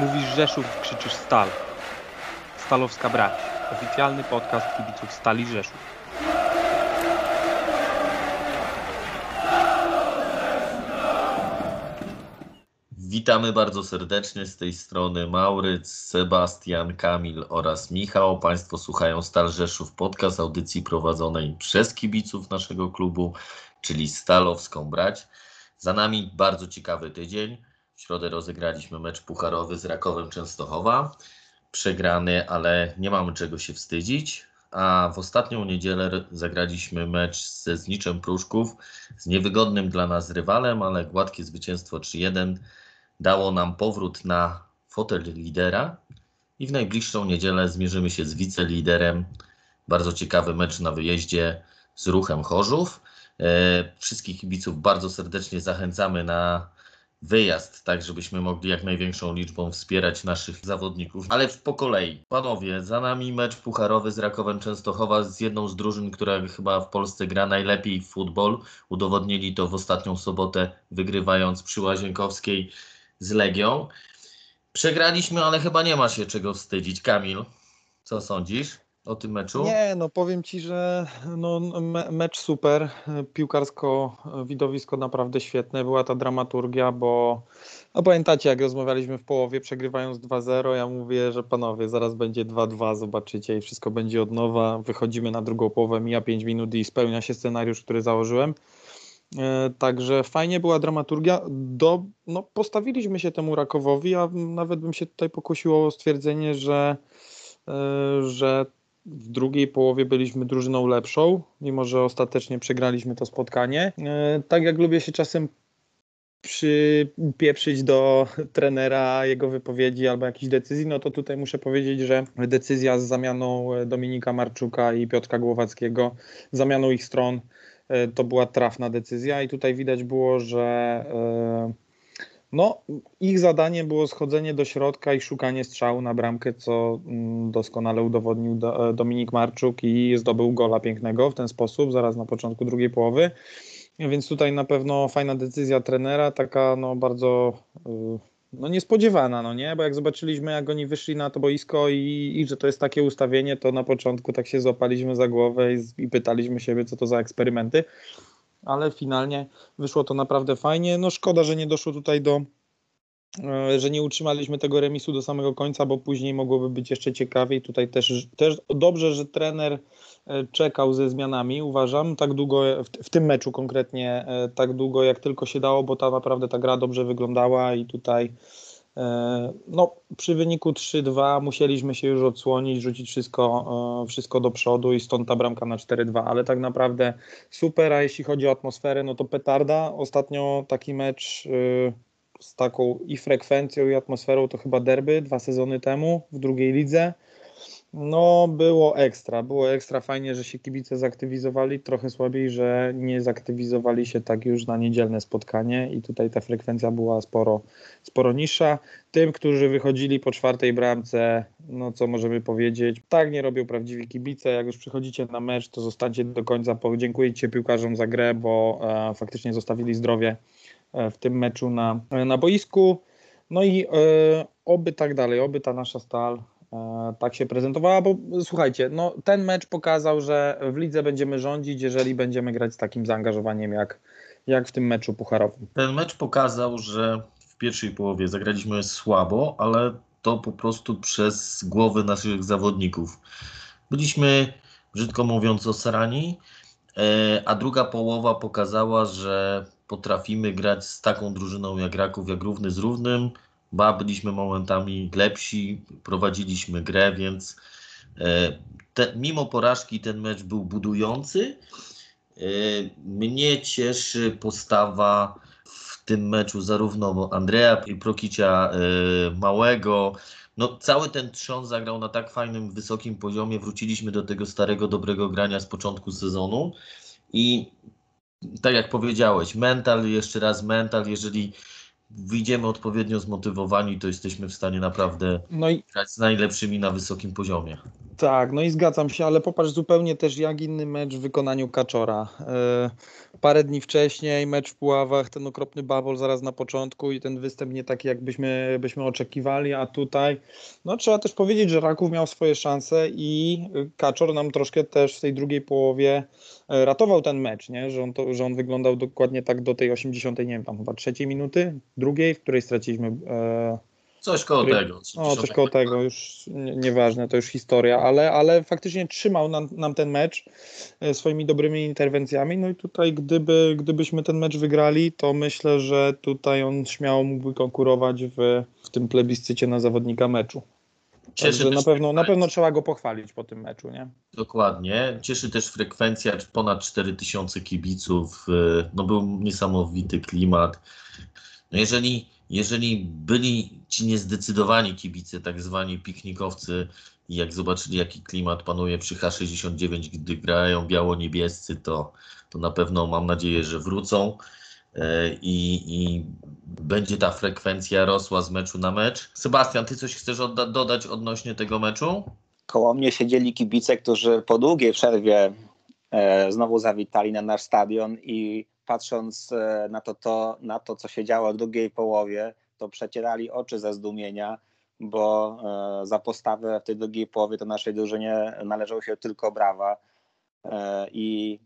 Mówisz Rzeszów, krzyczysz Stal. Stalowska Brać. Oficjalny podcast kibiców Stali Rzeszów. Witamy bardzo serdecznie z tej strony Mauryc, Sebastian, Kamil oraz Michał. Państwo słuchają Stal Rzeszów podcast audycji prowadzonej przez kibiców naszego klubu, czyli Stalowską Brać. Za nami bardzo ciekawy tydzień. W środę rozegraliśmy mecz pucharowy z Rakowem Częstochowa. Przegrany, ale nie mamy czego się wstydzić. A w ostatnią niedzielę zagraliśmy mecz ze Zniczem Pruszków z niewygodnym dla nas rywalem, ale gładkie zwycięstwo 3-1 dało nam powrót na fotel lidera i w najbliższą niedzielę zmierzymy się z wiceliderem. Bardzo ciekawy mecz na wyjeździe z ruchem Chorzów. E, wszystkich kibiców bardzo serdecznie zachęcamy na wyjazd, tak żebyśmy mogli jak największą liczbą wspierać naszych zawodników. Ale po kolei. Panowie, za nami mecz pucharowy z Rakowem Częstochowa z jedną z drużyn, która chyba w Polsce gra najlepiej w futbol. Udowodnili to w ostatnią sobotę, wygrywając przy Łazienkowskiej z Legią. Przegraliśmy, ale chyba nie ma się czego wstydzić. Kamil, co sądzisz o tym meczu? Nie, no powiem Ci, że no, me mecz super, piłkarsko widowisko naprawdę świetne, była ta dramaturgia, bo no pamiętacie jak rozmawialiśmy w połowie przegrywając 2-0, ja mówię, że panowie zaraz będzie 2-2, zobaczycie i wszystko będzie od nowa, wychodzimy na drugą połowę, mija 5 minut i spełnia się scenariusz, który założyłem. E, także fajnie była dramaturgia. Do, no, postawiliśmy się temu Rakowowi, a nawet bym się tutaj pokusiło o stwierdzenie, że, e, że w drugiej połowie byliśmy drużyną lepszą, mimo że ostatecznie przegraliśmy to spotkanie. E, tak jak lubię się czasem przypieprzyć do trenera jego wypowiedzi albo jakichś decyzji, no to tutaj muszę powiedzieć, że decyzja z zamianą Dominika Marczuka i Piotra Głowackiego, zamianą ich stron E, to była trafna decyzja i tutaj widać było, że e, no, ich zadaniem było schodzenie do środka i szukanie strzału na bramkę, co mm, doskonale udowodnił e, Dominik Marczuk i zdobył gola pięknego w ten sposób, zaraz na początku drugiej połowy. Więc tutaj na pewno fajna decyzja trenera, taka no bardzo no niespodziewana, no nie? Bo jak zobaczyliśmy, jak oni wyszli na to boisko i, i że to jest takie ustawienie, to na początku tak się złapaliśmy za głowę i, i pytaliśmy siebie, co to za eksperymenty. Ale finalnie wyszło to naprawdę fajnie. No szkoda, że nie doszło tutaj do, e, że nie utrzymaliśmy tego remisu do samego końca, bo później mogłoby być jeszcze ciekawiej. Tutaj też, też dobrze, że trener E, czekał ze zmianami, uważam, tak długo, w, tym meczu konkretnie, e, tak długo jak tylko się dało, bo ta naprawdę ta gra dobrze wyglądała i tutaj no, przy wyniku 3-2 musieliśmy się już odsłonić, rzucić wszystko, wszystko do przodu i stąd ta bramka na 4-2, ale tak naprawdę super, a jeśli chodzi o atmosferę, no to petarda. Ostatnio taki mecz z taką i frekwencją i atmosferą to chyba derby dwa sezony temu w drugiej lidze. No, było ekstra. Było ekstra fajnie, że się kibice zaktywizowali. Trochę słabiej, że nie zaktywizowali się tak już na niedzielne spotkanie i tutaj ta frekwencja była sporo, sporo niższa. Tym, którzy wychodzili po czwartej bramce, no co możemy powiedzieć, tak nie robią prawdziwi kibice. Jak już przychodzicie na mecz, to zostańcie do końca. Podziękujcie piłkarzom za grę, bo e, faktycznie zostawili zdrowie e, w tym meczu na, na boisku. No i e, oby tak dalej, oby ta nasza stal E, tak się prezentowała, bo słuchajcie, no, ten mecz pokazał, że w lidze będziemy rządzić, jeżeli będziemy grać z takim zaangażowaniem jak, jak w tym meczu pucharowym. Ten mecz pokazał, że w pierwszej połowie zagraliśmy słabo, ale to po prostu przez głowy naszych zawodników. Byliśmy, brzydko mówiąc, osrani, e, a druga połowa pokazała, że potrafimy grać z taką drużyną jak Raków, jak równy z równym, ba, byliśmy momentami lepsi, prowadziliśmy grę, więc e, te, mimo porażki ten mecz był budujący. E, mnie cieszy postawa w tym meczu zarówno Andrea i Prokicia e, Małego. No, cały ten trzon zagrał na tak fajnym, wysokim poziomie. Wróciliśmy do tego starego, dobrego grania z początku sezonu. I tak jak powiedziałeś, mental, jeszcze raz mental, jeżeli wyjdziemy odpowiednio zmotywowani, to jesteśmy w stanie naprawdę no i... grać z najlepszymi na wysokim poziomie. Tak, no i zgadzam się, ale popatrz zupełnie też jak inny mecz w wykonaniu Kaczora. Yy, parę dni wcześniej mecz w Puławach, ten okropny babol zaraz na początku i ten występ nie taki jakbyśmy byśmy oczekiwali, a tutaj no trzeba też powiedzieć, że Raków miał swoje szanse i Kaczor nam troszkę też w tej drugiej połowie e, ratował ten mecz, nie? Że, on to, że on wyglądał dokładnie tak do tej 80, nie wiem, tam chyba trzeciej minuty, drugiej, w której straciliśmy e, Coś koło tego. No, coś koło tego, już nie, nieważne, to już historia, ale, ale faktycznie trzymał nam, nam ten mecz e, swoimi dobrymi interwencjami. No i tutaj, gdyby, gdybyśmy ten mecz wygrali, to myślę, że tutaj on śmiało mógłby konkurować w, w tym plebiscycie na zawodnika meczu. Cieszy na pewno, na pewno trzeba go pochwalić po tym meczu, nie? Dokładnie. Cieszy też frekwencja ponad 4000 kibiców. E, no był niesamowity klimat. No jeżeli jeżeli byli ci niezdecydowani kibice, tak zwani piknikowcy, jak zobaczyli, jaki klimat panuje przy H69, gdy grają biało-niebiescy, to, to na pewno mam nadzieję, że wrócą e, i, i będzie ta frekwencja rosła z meczu na mecz. Sebastian, ty coś chcesz dodać odnośnie tego meczu? Koło mnie siedzieli kibice, którzy po długiej przerwie e, znowu zawitali na nasz stadion i patrząc e, na to, to, na to, co się działo w drugiej połowie, to przecierali oczy ze zdumienia, bo e, za postawę w tej drugiej połowie to naszej drużynie należało się tylko brawa. E, I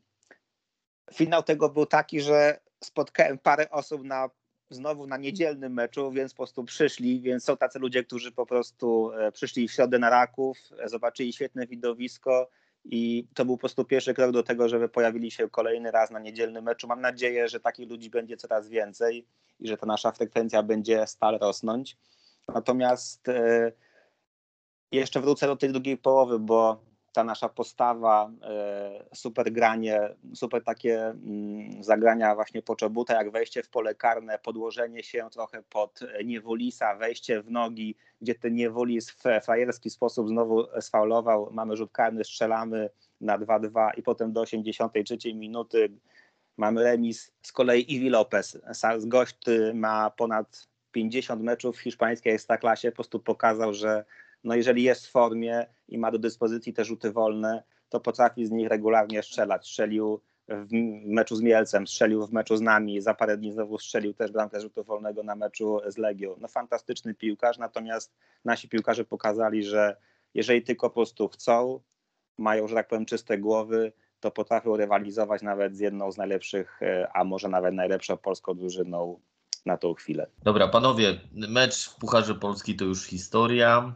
finał tego był taki, że spotkałem parę osób na znowu na niedzielnym meczu, więc po prostu przyszli, więc są tacy ludzie, którzy po prostu przyszli w środę na Raków, zobaczyli świetne widowisko, i to był po prostu pierwszy krok do tego, żeby pojawili się kolejny raz na niedzielnym meczu. Mam nadzieję, że takich ludzi będzie coraz więcej i że ta nasza frekwencja będzie stale rosnąć. Natomiast e, jeszcze wrócę do tej drugiej połowy, bo ta nasza postawa, e, super granie, super takie mm, zagrania właśnie Poczobuta, jak wejście w pole karne, podłożenie się trochę pod Niewolisa, wejście w nogi, gdzie ten Niewolis w frajerski sposób znowu sfaulował, mamy rzut karny, strzelamy na 2-2 i potem do 83 minuty mamy remis. Z kolei Iwi Lopez, gość, który ma ponad 50 meczów w hiszpańskiej ekstraklasie, po prostu pokazał, że no jeżeli jest w formie i ma do dyspozycji te rzuty wolne, to potrafi z nich regularnie strzelać. Strzelił w meczu z Mielcem, strzelił w meczu z nami, za parę dni znowu strzelił też bramkę rzutu wolnego na meczu z Legią. No fantastyczny piłkarz, natomiast nasi piłkarze pokazali, że jeżeli tylko po prostu chcą, mają, że tak powiem, czyste głowy, to potrafią rywalizować nawet z jedną z najlepszych, e, a może nawet najlepszą polską drużyną na tą chwilę. Dobra, panowie, mecz w Pucharze Polski to już historia.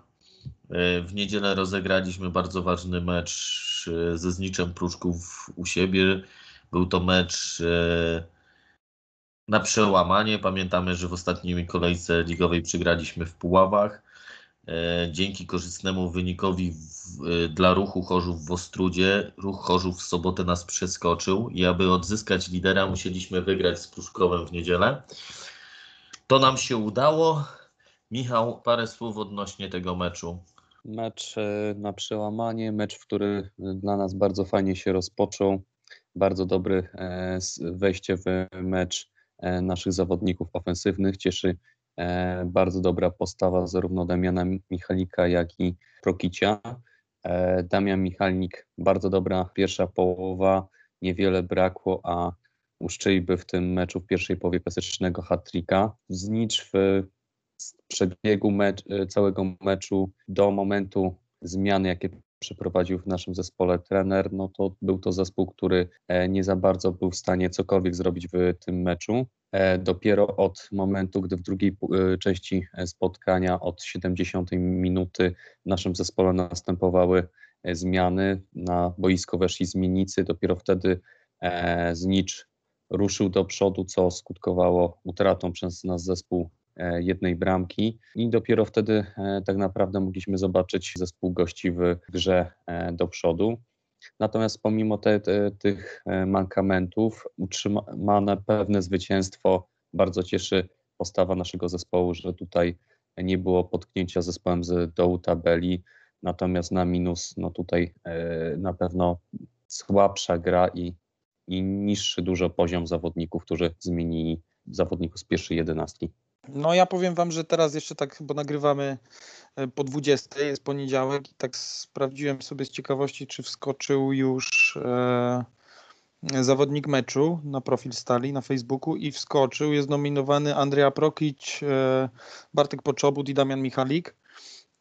E, w niedzielę rozegraliśmy bardzo ważny mecz e, ze Zniczem Pruszków u siebie. Był to mecz e, na przełamanie. Pamiętamy, że w ostatniej kolejce ligowej przegraliśmy w Puławach. Dzięki korzystnemu wynikowi dla ruchu Chorzów w Ostrudzie, ruch Chorzów w sobotę nas przeskoczył i aby odzyskać lidera musieliśmy wygrać z Pruszkowem w niedzielę. To nam się udało. Michał, parę słów odnośnie tego meczu. Mecz e, na przełamanie, mecz, który dla nas bardzo fajnie się rozpoczął. Bardzo dobre wejście w mecz e, naszych zawodników ofensywnych. Cieszy e, bardzo dobra postawa zarówno Damiana Michalika, jak i Prokicia. Damian Michalnik, bardzo dobra pierwsza połowa, niewiele brakło, a uszczyliby w tym meczu w pierwszej połowie klasycznego hat-tricka. Znicz w przebiegu mecz, e, całego meczu do momentu zmiany, jakie przeprowadził w naszym zespole trener, no to był to zespół, który e, nie za bardzo był w stanie cokolwiek zrobić w tym meczu. E, dopiero od momentu, gdy w drugiej części spotkania od 70 minuty w naszym zespole następowały zmiany, na boisko weszli zmiennicy, dopiero wtedy Znicz ruszył do przodu, co skutkowało utratą przez nas zespół jednej bramki i dopiero wtedy e, tak naprawdę mogliśmy zobaczyć zespół gości w grze e, do przodu. Natomiast pomimo te, te, tych mankamentów utrzymane pewne zwycięstwo bardzo cieszy postawa naszego zespołu, że tutaj nie było potknięcia zespołem z dołu tabeli, natomiast na minus no tutaj na pewno słabsza gra i, i niższy dużo poziom zawodników, którzy zmienili zawodników z pierwszej jedenastki. No ja powiem wam, że teraz jeszcze tak, bo nagrywamy e, po 20, jest poniedziałek i tak sprawdziłem sobie z ciekawości, czy wskoczył już e, zawodnik meczu na profil Stali na Facebooku i wskoczył. Jest nominowany Andrea Prokic, e, Bartek Poczobut i Damian Michalik.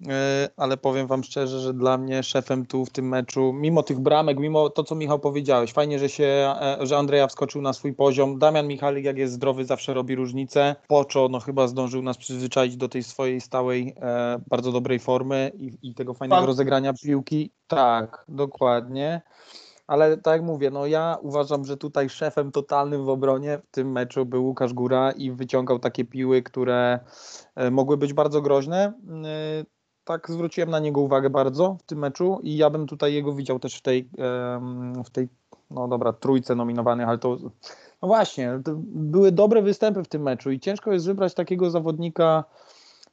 E, ale powiem Wam szczerze, że dla mnie szefem tu w tym meczu, mimo tych bramek, mimo to, co Michał powiedziałeś, fajnie, że się, e, że Andrea wskoczył na swój poziom. Damian Michalik, jak jest zdrowy, zawsze robi różnicę. Poczo, no chyba zdążył nas przyzwyczaić do tej swojej stałej, e, bardzo dobrej formy i, i tego fajnego Pan- rozegrania piłki. Tak, dokładnie. Ale tak jak mówię, no ja uważam, że tutaj szefem totalnym w obronie w tym meczu był Łukasz Góra i wyciągał takie piły, które e, mogły być bardzo groźne. Tak zwróciłem na niego uwagę bardzo w tym meczu i ja bym tutaj jego widział też w tej, w tej no dobra, trójce nominowanych, ale to no właśnie, to były dobre występy w tym meczu i ciężko jest wybrać takiego zawodnika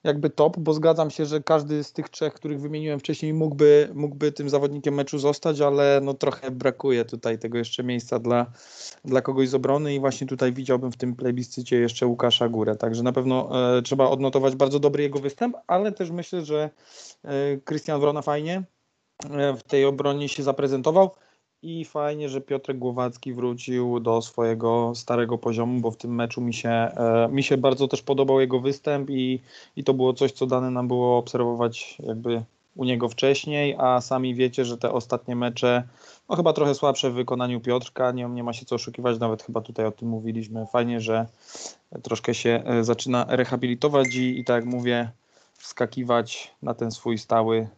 jakby top, bo zgadzam się, że każdy z tych trzech, których wymieniłem wcześniej mógłby, mógłby tym zawodnikiem meczu zostać, ale no trochę brakuje tutaj tego jeszcze miejsca dla, dla kogoś z obrony i właśnie tutaj widziałbym w tym plebiscycie jeszcze Łukasza Górę, także na pewno e, trzeba odnotować bardzo dobry jego występ, ale też myślę, że e, Krystian Wrona fajnie e, w tej obronie się zaprezentował i fajnie, że Piotrek Głowacki wrócił do swojego starego poziomu, bo w tym meczu mi się, e, mi się bardzo też podobał jego występ i, i to było coś, co dane nam było obserwować jakby u niego wcześniej, a sami wiecie, że te ostatnie mecze, no chyba trochę słabsze w wykonaniu Piotrka, nie, nie ma się co oszukiwać, nawet chyba tutaj o tym mówiliśmy. Fajnie, że troszkę się e, zaczyna rehabilitować i, i tak jak mówię, wskakiwać na ten swój stały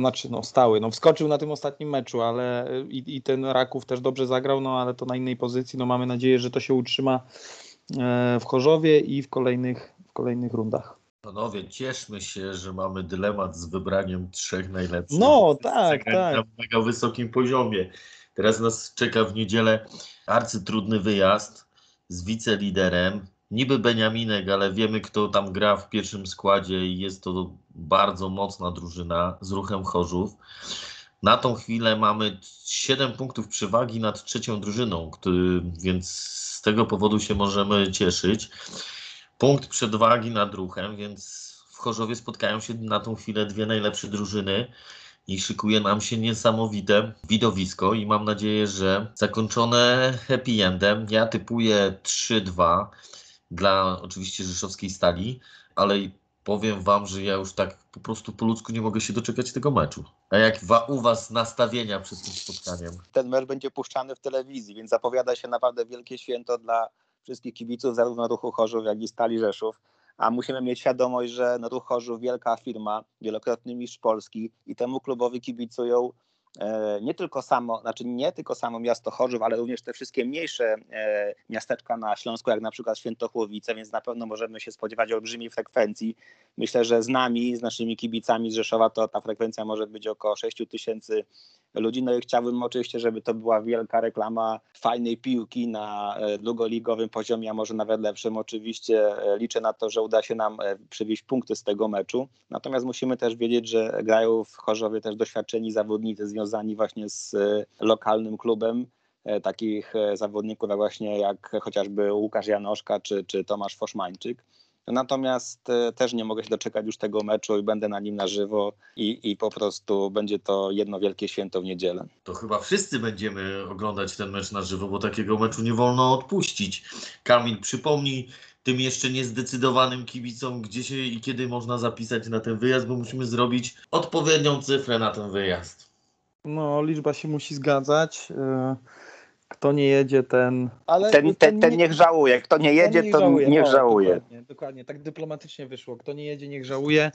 znaczy no stały, no wskoczył na tym ostatnim meczu, ale i, i ten Raków też dobrze zagrał, no ale to na innej pozycji, no mamy nadzieję, że to się utrzyma e, w Chorzowie i w kolejnych, w kolejnych rundach. Panowie, cieszmy się, że mamy dylemat z wybraniem trzech najlepszych. No, tak, tak. Na mega wysokim poziomie. Teraz nas czeka w niedzielę arcytrudny wyjazd z wiceliderem. Niby Beniaminek, ale wiemy, kto tam gra w pierwszym składzie i jest to bardzo mocna drużyna z ruchem Chorzów. Na tą chwilę mamy 7 punktów przewagi nad trzecią drużyną, który, więc z tego powodu się możemy cieszyć. Punkt przewagi nad ruchem, więc w Chorzowie spotkają się na tą chwilę dwie najlepsze drużyny i szykuje nam się niesamowite widowisko i mam nadzieję, że zakończone happy endem. Ja typuję 3-2 dla oczywiście rzeszowskiej stali, ale powiem wam, że ja już tak po prostu po ludzku nie mogę się doczekać tego meczu. A jak wa, u was nastawienia przed tym spotkaniem? ten mecz będzie puszczany w telewizji, więc zapowiada się naprawdę wielkie święto dla wszystkich kibiców, zarówno Ruchu Chorzów, jak i Stali Rzeszów. A musimy mieć świadomość, że no, Ruch Chorzów wielka firma, wielokrotny mistrz Polski i temu klubowi kibicują nie tylko samo, znaczy nie tylko samo miasto Chorzów, ale również te wszystkie mniejsze e, miasteczka na Śląsku, jak na przykład Świętochłowice, więc na pewno możemy się spodziewać olbrzymiej frekwencji. Myślę, że z nami, z naszymi kibicami z Rzeszowa, to ta frekwencja może być około 6 tysięcy ludzi. No i chciałbym oczywiście, żeby to była wielka reklama fajnej piłki na e, drugoligowym poziomie, a może nawet lepszym. Oczywiście e, liczę na to, że uda się nam e, przywieźć punkty z tego meczu. Natomiast musimy też wiedzieć, że grają w Chorzowie też doświadczeni zawodnicy związani właśnie z lokalnym klubem. Takich zawodników właśnie jak chociażby Łukasz Janoszka czy, czy Tomasz Foszmańczyk. Natomiast e, też nie mogę się doczekać już tego meczu i będę na nim na żywo i, i po prostu będzie to jedno wielkie święto w niedzielę. To chyba wszyscy będziemy oglądać ten mecz na żywo, bo takiego meczu nie wolno odpuścić. Kamil, przypomnij tym jeszcze niezdecydowanym kibicom, gdzie się i kiedy można zapisać na ten wyjazd, bo musimy zrobić odpowiednią cyfrę na ten wyjazd. No liczba się musi zgadzać. e, Kto nie jedzie, ten... Ale Ten, ten, ten niech żałuje, kto nie jedzie, to niech no, żałuje. Dokładnie, dokładnie, tak dyplomatycznie wyszło. Kto nie jedzie, niech żałuje.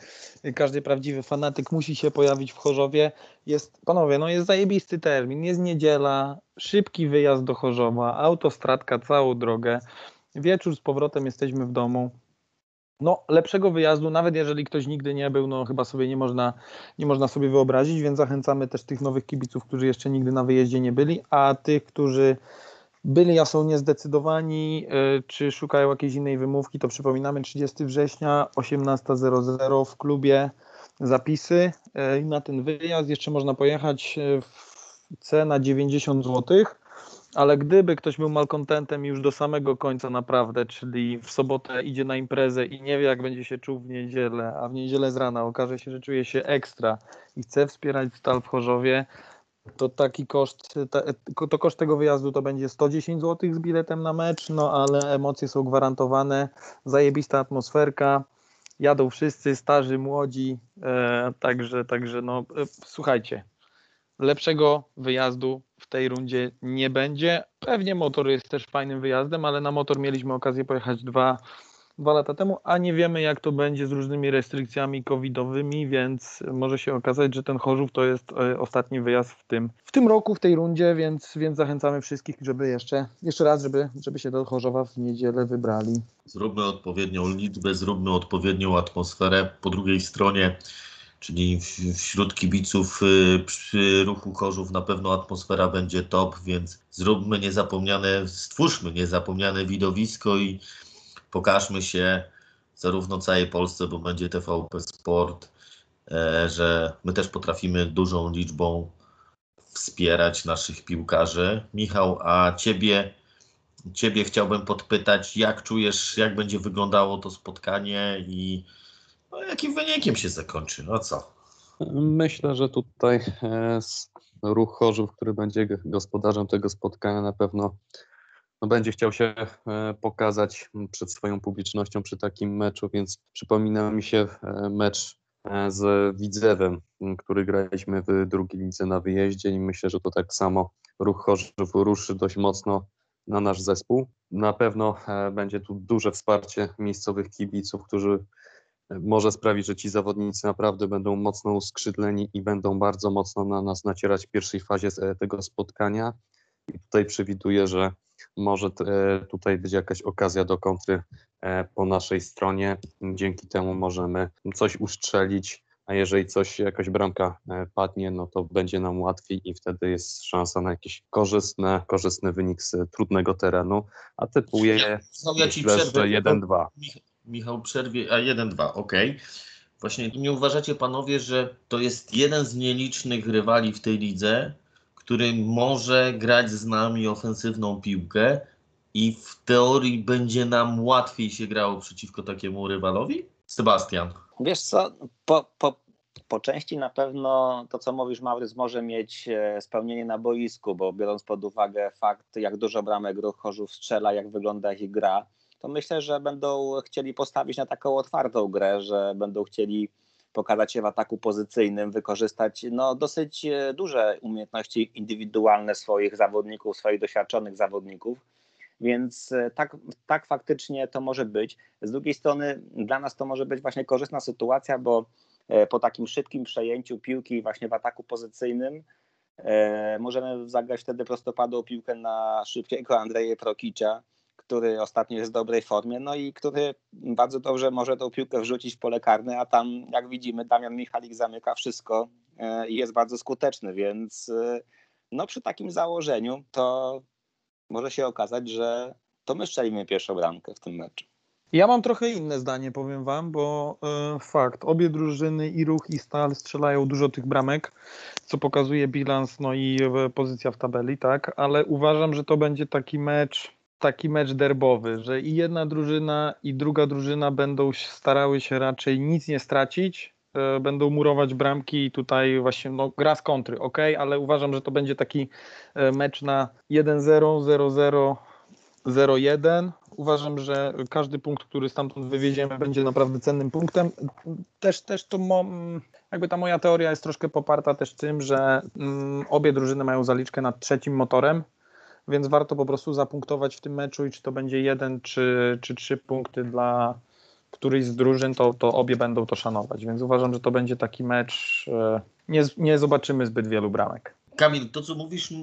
Każdy prawdziwy fanatyk musi się pojawić w Chorzowie. Jest, panowie, no jest zajebisty termin, jest niedziela, szybki wyjazd do Chorzowa, autostradka całą drogę, wieczór z powrotem jesteśmy w domu. No, lepszego wyjazdu, nawet jeżeli ktoś nigdy nie był, no chyba sobie nie można, nie można sobie wyobrazić, więc zachęcamy też tych nowych kibiców, którzy jeszcze nigdy na wyjeździe nie byli, a tych, którzy byli, a są niezdecydowani, y, czy szukają jakiejś innej wymówki, to przypominamy 30 września 18.00 w klubie zapisy y, na ten wyjazd. Jeszcze można pojechać y, w cena 90 zł. Ale gdyby ktoś był malkontentem już do samego końca naprawdę, czyli w sobotę idzie na imprezę i nie wie jak będzie się czuł w niedzielę, a w niedzielę z rana okaże się, że czuje się ekstra i chce wspierać Stal w Chorzowie, to taki koszt, to koszt tego wyjazdu to będzie 110 zł z biletem na mecz, no ale emocje są gwarantowane, zajebista atmosferka, jadą wszyscy, starzy, młodzi, e, także, także no e, słuchajcie, lepszego wyjazdu w tej rundzie nie będzie. Pewnie motor jest też fajnym wyjazdem, ale na motor mieliśmy okazję pojechać dwa, dwa lata temu, a nie wiemy jak to będzie z różnymi restrykcjami covidowymi, więc może się okazać, że ten Chorzów to jest e, ostatni wyjazd w tym, w tym roku, w tej rundzie, więc, więc zachęcamy wszystkich, żeby jeszcze, jeszcze raz, żeby, żeby się do Chorzowa w niedzielę wybrali. Zróbmy odpowiednią liczbę, zróbmy odpowiednią atmosferę. Po drugiej stronie czyli wśród kibiców y, przy ruchu Chorzów na pewno atmosfera będzie top, więc zróbmy niezapomniane, stwórzmy niezapomniane widowisko i pokażmy się zarówno całej Polsce, bo będzie TVP Sport, e, że my też potrafimy dużą liczbą wspierać naszych piłkarzy. Michał, a ciebie, ciebie chciałbym podpytać, jak czujesz, jak będzie wyglądało to spotkanie i no, jakim wynikiem się zakończy? No co? Myślę, że tutaj e, ruch Chorzów, który będzie gospodarzem tego spotkania, na pewno no, będzie chciał się e, pokazać przed swoją publicznością przy takim meczu, więc przypomina mi się e, mecz z Widzewem, który graliśmy w drugiej lidze na wyjeździe i myślę, że to tak samo ruch Chorzów ruszy dość mocno na nasz zespół. Na pewno będzie tu duże wsparcie miejscowych kibiców, którzy może sprawić, że ci zawodnicy naprawdę będą mocno uskrzydleni i będą bardzo mocno na nas nacierać w pierwszej fazie e, tego spotkania. I tutaj przewiduję, że może e, tutaj być jakaś okazja do kontry e, po naszej stronie. Dzięki temu możemy coś ustrzelić, a jeżeli coś, jakaś bramka padnie, no to będzie nam łatwiej i wtedy jest szansa na jakiś korzystny, korzystny wynik z trudnego terenu, a typuję ja, no, ja myślę, że 1-2. Michał przerwie, a 1-2, ok. Właśnie nie uważacie panowie, że to jest jeden z nielicznych rywali w tej lidze, który może grać z nami ofensywną piłkę i w teorii będzie nam łatwiej się grało przeciwko takiemu rywalowi? Sebastian. Wiesz co, po, po, po części na pewno to, co mówisz, Maurys, może mieć e, spełnienie na boisku, bo biorąc pod uwagę fakt, jak dużo bramek ruch Chorzów strzela, jak wygląda ich gra, to myślę, że będą chcieli postawić na taką otwartą grę, że będą chcieli pokazać się w ataku pozycyjnym, wykorzystać no, dosyć e, duże umiejętności indywidualne swoich zawodników, swoich doświadczonych zawodników. Więc e, tak, tak faktycznie to może być. Z drugiej strony dla nas to może być właśnie korzystna sytuacja, bo e, po takim szybkim przejęciu piłki właśnie w ataku pozycyjnym możemy zagrać wtedy prostopadłą piłkę na szybkiego Andrzeja Prokicia, który ostatnio jest w dobrej formie, no i który bardzo dobrze może tą piłkę wrzucić w pole karne, a tam, jak widzimy, Damian Michalik zamyka wszystko e, i jest bardzo skuteczny, więc e, no przy takim założeniu to może się okazać, że to my strzelimy pierwszą bramkę w tym meczu. Ja mam trochę inne zdanie, powiem wam, bo y, fakt, obie drużyny i Ruch i Stal strzelają dużo tych bramek, co pokazuje bilans, no i y, pozycja w tabeli, tak, ale uważam, że to będzie taki mecz taki mecz derbowy, że i jedna drużyna, i druga drużyna będą starały się raczej nic nie stracić, e, będą murować bramki i tutaj właśnie no, gra z kontry, ok, ale uważam, że to będzie taki e, mecz na 1-0, 0-0, 0-1. Uważam, że każdy punkt, który stamtąd wywieziemy, będzie naprawdę cennym punktem. Też, też to mo, jakby ta moja teoria jest troszkę poparta też tym, że mm, obie drużyny mają zaliczkę nad trzecim motorem, więc warto po prostu zapunktować w tym meczu i czy to będzie jeden czy, czy trzy punkty dla którejś z drużyn, to, to obie będą to szanować, więc uważam, że to będzie taki mecz, e, nie, nie zobaczymy zbyt wielu bramek. Kamil, to co mówisz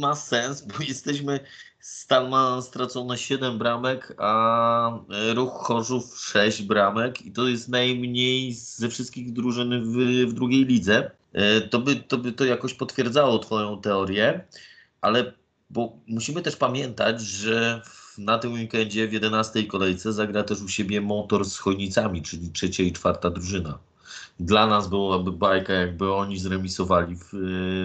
ma sens, bo jesteśmy, Stal ma stracone 7 bramek, a Ruch Chorzów 6 bramek i to jest najmniej ze wszystkich drużyn w, w drugiej lidze. E, to by, to by to jakoś potwierdzało Twoją teorię, ale bo musimy też pamiętać, że na tym weekendzie w 11 kolejce zagra też u siebie motor z Chojnicami, czyli trzecia i czwarta drużyna. Dla nas byłaby bajka, jakby oni zremisowali w,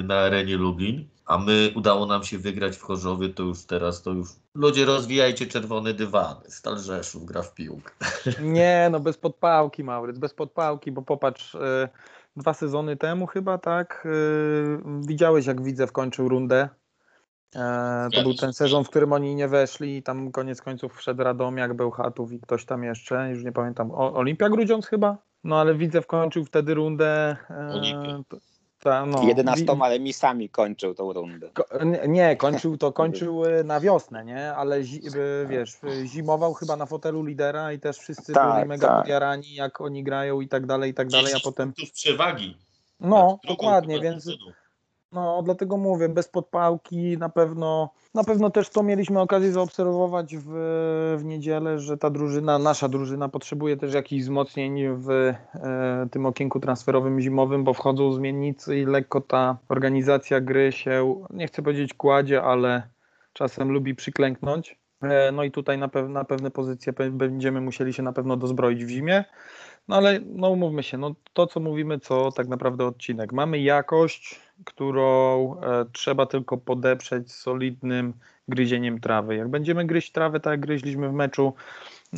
na arenie Lublin. a my udało nam się wygrać w Chorzowie, to już teraz to już ludzie rozwijajcie czerwone dywany. Stal Rzeszów gra w piłkę. Nie, no bez podpałki, Mauryc, bez podpałki, bo popatrz, e, dwa sezony temu chyba, tak, e, widziałeś jak Widzew kończył rundę. E, to był ten sezon, w którym oni nie weszli i tam koniec końców wszedł Radomiak, Bełchatów i ktoś tam jeszcze, już nie pamiętam, o, Olimpia Grudziądz chyba? No ale Widzew kończył wtedy rundę. e, ta, no, 11 Wi- remisami kończył tą rundę. Ko- nie- kończył to kończył y, na wiosnę, nie? Ale zi- y, wiesz, zimował chyba na fotelu lidera i też wszyscy Tak, byli mega tak. jak oni grają i tak dalej, i tak dalej, a 10 potem. przewagi. No, dokładnie, więc. No dlatego mówię, bez podpałki na pewno. Na pewno też to mieliśmy okazję zaobserwować w, w niedzielę, że ta drużyna, nasza drużyna potrzebuje też jakichś wzmocnień w e, tym okienku transferowym zimowym, bo wchodzą zmiennicy i lekko ta organizacja gry się, nie chcę powiedzieć kładzie, ale czasem lubi przyklęknąć. E, No i tutaj na, pew- na pewne pozycje będziemy musieli się na pewno dozbroić w zimie. No ale no umówmy się, no to co mówimy, co tak naprawdę odcinek. Mamy jakość, którą e, trzeba tylko podeprzeć solidnym gryzieniem trawy. Jak będziemy gryźć trawę, tak jak gryźliśmy w meczu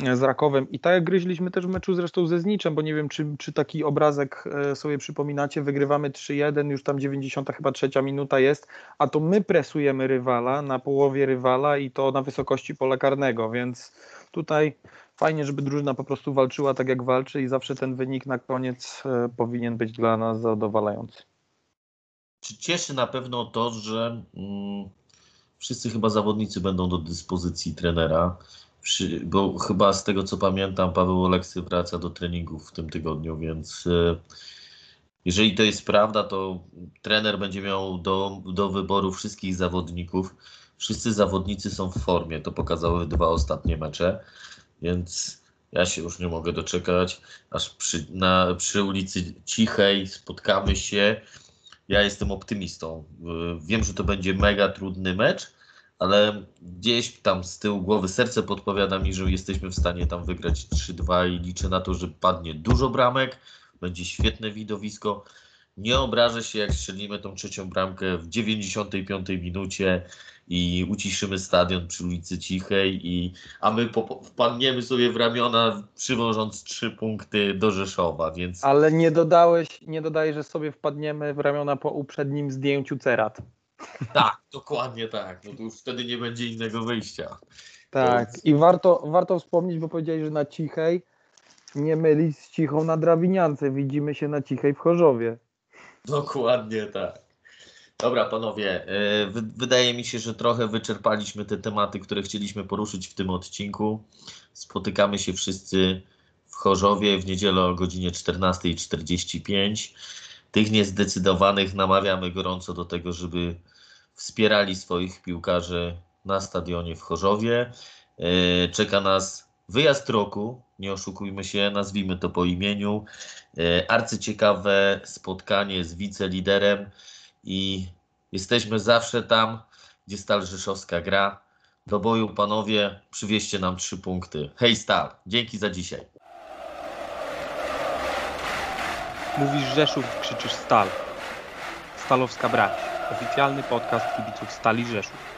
e, z Rakowem i tak jak gryźliśmy też w meczu zresztą ze Zniczem, bo nie wiem, czy, czy taki obrazek e, sobie przypominacie, wygrywamy 3-1, już tam 90 chyba trzecia minuta jest, a to my presujemy rywala na połowie rywala i to na wysokości pola karnego, więc tutaj fajnie, żeby drużyna po prostu walczyła tak jak walczy i zawsze ten wynik na koniec e, powinien być dla nas zadowalający. Czy cieszy na pewno to, że mm, wszyscy chyba zawodnicy będą do dyspozycji trenera, bo chyba z tego co pamiętam Paweł Oleksy wraca do treningów w tym tygodniu, więc e, jeżeli to jest prawda, to trener będzie miał do, do wyboru wszystkich zawodników. Wszyscy zawodnicy są w formie, to pokazały dwa ostatnie mecze, więc ja się już nie mogę doczekać, aż przy, na, przy ulicy Cichej spotkamy się. Ja jestem optymistą. Wiem, że to będzie mega trudny mecz, ale gdzieś tam z tyłu głowy serce podpowiada mi, że jesteśmy w stanie tam wygrać 3-2 i liczę na to, że padnie dużo bramek, będzie świetne widowisko. Nie obrażę się, jak strzelimy tą trzecią bramkę w 95 minucie i uciszymy stadion przy ulicy Cichej, i, a my wpadniemy sobie w ramiona, przywożąc trzy punkty do Rzeszowa, więc Ale nie dodałeś, nie dodajesz, że sobie wpadniemy w ramiona po uprzednim zdjęciu cerat. tak, dokładnie tak. No to już wtedy nie będzie innego wyjścia. Tak, i warto, warto wspomnieć, bo powiedziałeś, że na Cichej nie mylić z Cichą na Drabiniance. Widzimy się na Cichej w Chorzowie. Dokładnie tak. Dobra, panowie, e, wy- wydaje mi się, że trochę wyczerpaliśmy te tematy, które chcieliśmy poruszyć w tym odcinku. Spotykamy się wszyscy w Chorzowie w niedzielę o godzinie 14.45. Tych niezdecydowanych namawiamy gorąco do tego, żeby wspierali swoich piłkarzy na stadionie w Chorzowie. E, Czeka nas wyjazd roku, nie oszukujmy się, nazwijmy to po imieniu. E, Arcyciekawe spotkanie z wiceliderem i jesteśmy zawsze tam, gdzie Stal Rzeszowska gra. Do boju, panowie, przywieźcie nam trzy punkty. Hej Stal, dzięki za dzisiaj. Mówisz Rzeszów, krzyczysz Stal. Stalowska Brać. Oficjalny podcast kibiców Stali Rzeszów.